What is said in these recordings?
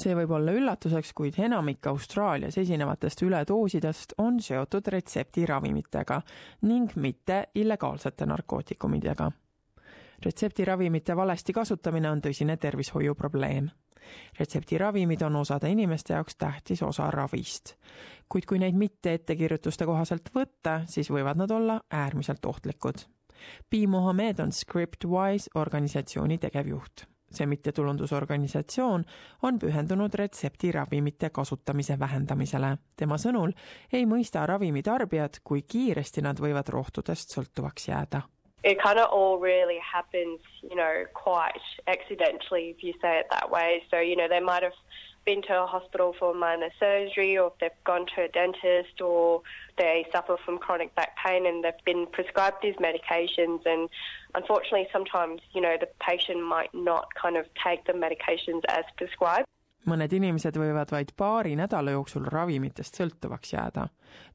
see võib olla üllatuseks, kuid enamik Austraalias esinevatest üledoosidest on seotud retseptiravimitega ning mitte illegaalsete narkootikumidega. retseptiravimite valesti kasutamine on tõsine tervishoiuprobleem. retseptiravimid on osade inimeste jaoks tähtis osa ravist, kuid kui neid mitte ettekirjutuste kohaselt võtta, siis võivad nad olla äärmiselt ohtlikud. Pi Mohammed on Scriptwise organisatsiooni tegevjuht see mittetulundusorganisatsioon on pühendunud retseptiravimite kasutamise vähendamisele. tema sõnul ei mõista ravimitarbijad, kui kiiresti nad võivad rohtudest sõltuvaks jääda. It kind of all really happens, you know, quite accidentally if you say it that way. So, you know, they might have been to a hospital for minor surgery or if they've gone to a dentist or they suffer from chronic back pain and they've been prescribed these medications. And unfortunately sometimes you know the patient might not kind of take the medications as prescribed mõned inimesed võivad vaid paari nädala jooksul ravimitest sõltuvaks jääda.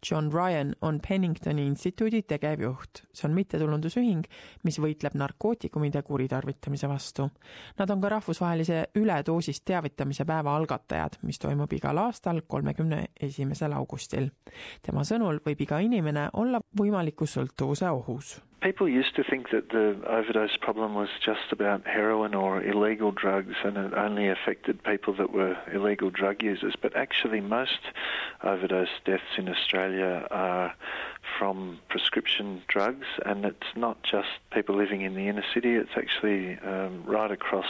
John Ryan on Penningtoni instituudi tegevjuht. see on mittetulundusühing, mis võitleb narkootikumide kuritarvitamise vastu. Nad on ka rahvusvahelise üledoosist teavitamise päeva algatajad, mis toimub igal aastal kolmekümne esimesel augustil. tema sõnul võib iga inimene olla võimaliku sõltuvuse ohus People used to think that the overdose problem was just about heroin or illegal drugs and it only affected people that were illegal drug users. But actually, most overdose deaths in Australia are from prescription drugs, and it's not just people living in the inner city, it's actually um, right across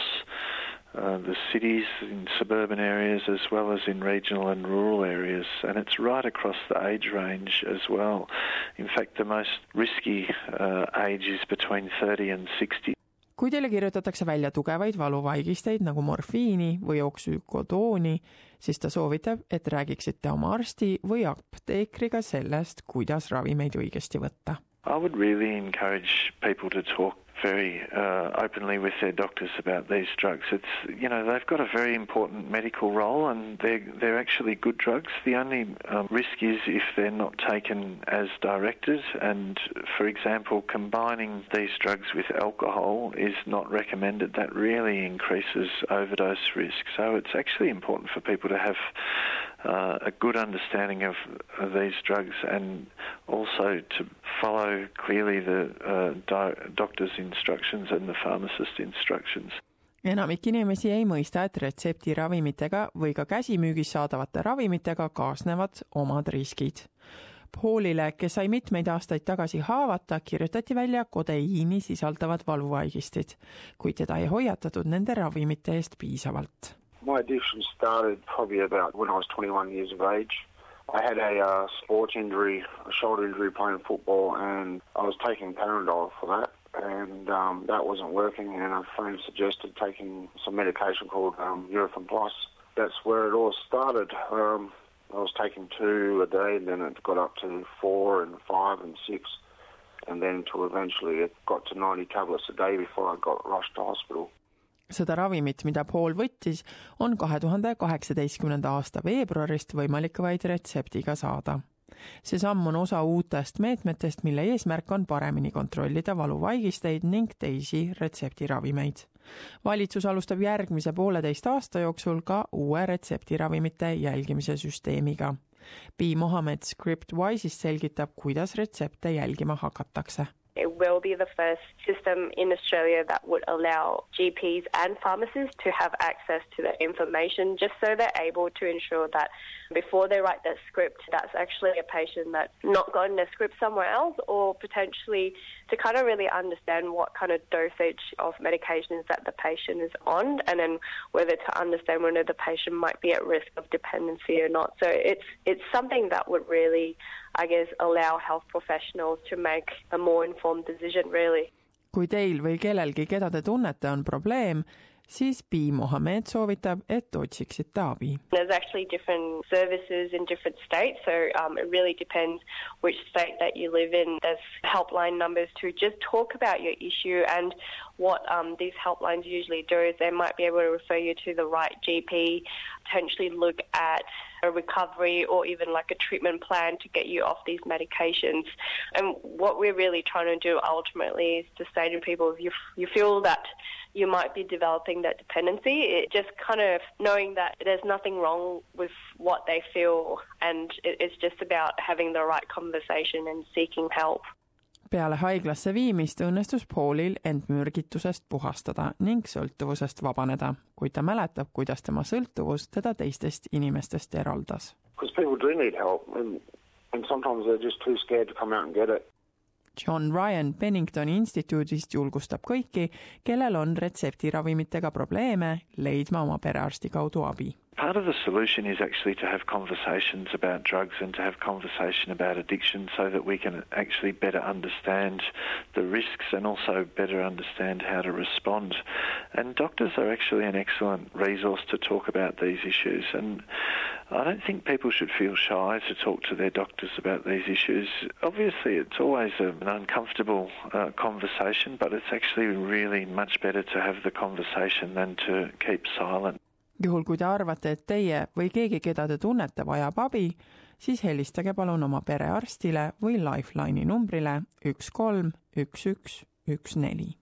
uh, the cities in suburban areas as well as in regional and rural areas, and it's right across the age range as well. In fact, the most risky uh, age is between 30 and 60. kui teile kirjutatakse välja tugevaid valuvaigisteid nagu morfiini või oksükodooni, siis ta soovitab, et räägiksite oma arsti või apteekriga sellest, kuidas ravimeid õigesti võtta. I would really encourage people to talk very uh, openly with their doctors about these drugs. It's you know they've got a very important medical role and they're they're actually good drugs. The only um, risk is if they're not taken as directed. And for example, combining these drugs with alcohol is not recommended. That really increases overdose risk. So it's actually important for people to have uh, a good understanding of, of, these drugs and also to follow clearly the uh, di- doctor's instructions and the pharmacist instructions. enamik inimesi ei mõista, et retseptiravimitega või ka käsimüügis saadavate ravimitega kaasnevad omad riskid. Paulile, kes sai mitmeid aastaid tagasi haavata, kirjutati välja kodeiini sisaldavad valuvaigistid, kuid teda ei hoiatatud nende ravimite eest piisavalt My addiction started probably about when I was 21 years of age. I had a uh, sports injury, a shoulder injury playing football, and I was taking Panadol for that, and um, that wasn't working. And a friend suggested taking some medication called um, Eurofin Plus. That's where it all started. Um, I was taking two a day, and then it got up to four and five and six, and then to eventually it got to 90 tablets a day before I got rushed to hospital. seda ravimit, mida Paul võttis, on kahe tuhande kaheksateistkümnenda aasta veebruarist võimalik vaid retseptiga saada. See samm on osa uutest meetmetest, mille eesmärk on paremini kontrollida valuvaigisteid ning teisi retseptiravimeid. valitsus alustab järgmise pooleteist aasta jooksul ka uue retseptiravimite jälgimise süsteemiga. Pi Mohammed Scriptwise'ist selgitab, kuidas retsepte jälgima hakatakse will be the first system in Australia that would allow GPs and pharmacists to have access to the information just so they're able to ensure that before they write their script, that's actually a patient that's not gotten a script somewhere else or potentially to kind of really understand what kind of dosage of medications that the patient is on and then whether to understand whether the patient might be at risk of dependency or not. So it's it's something that would really I guess, allow health professionals to make a more informed decision, really. kui teil või kellelgi, keda te tunnete, on probleem, siis Pi Mohammed soovitab, et otsiksite abi. There's actually different services in different states, so um, it really depends which state that you live in. There's helpline numbers to just talk about your issue and what um, these helplines usually do is they might be able to refer you to the right GP, potentially look at a recovery or even like a treatment plan to get you off these medications. And what we're really trying to do ultimately is to say to people, if you, you feel that you might be developing that dependency. It just kind of knowing that there's nothing wrong with what they feel and it's just about having the right conversation and seeking help. Peale haiglasse viimist õnnestus Paulil end mürgitusest puhastada ning sõltuvusest vabaneda, kuid ta mäletab, kuidas tema sõltuvus teda teistest inimestest eraldas. Because people do need help and, and sometimes they're just too scared to come out and get it. John Ryan Penningtoni instituudist julgustab kõiki, kellel on retseptiravimitega probleeme, leidma oma perearsti kaudu abi Part of the solution is actually to have conversations about drugs and to have conversation about addiction so that we can actually better understand the risks and also better understand how to respond. And doctors are actually an excellent resource to talk about these issues. And I don't think people should feel shy to talk to their doctors about these issues. Obviously, it's always an uncomfortable uh, conversation, but it's actually really much better to have the conversation than to keep silent. juhul, kui te arvate, et teie või keegi, keda te tunnete, vajab abi, siis helistage palun oma perearstile või Lifeline'i numbrile üks kolm üks üks üks neli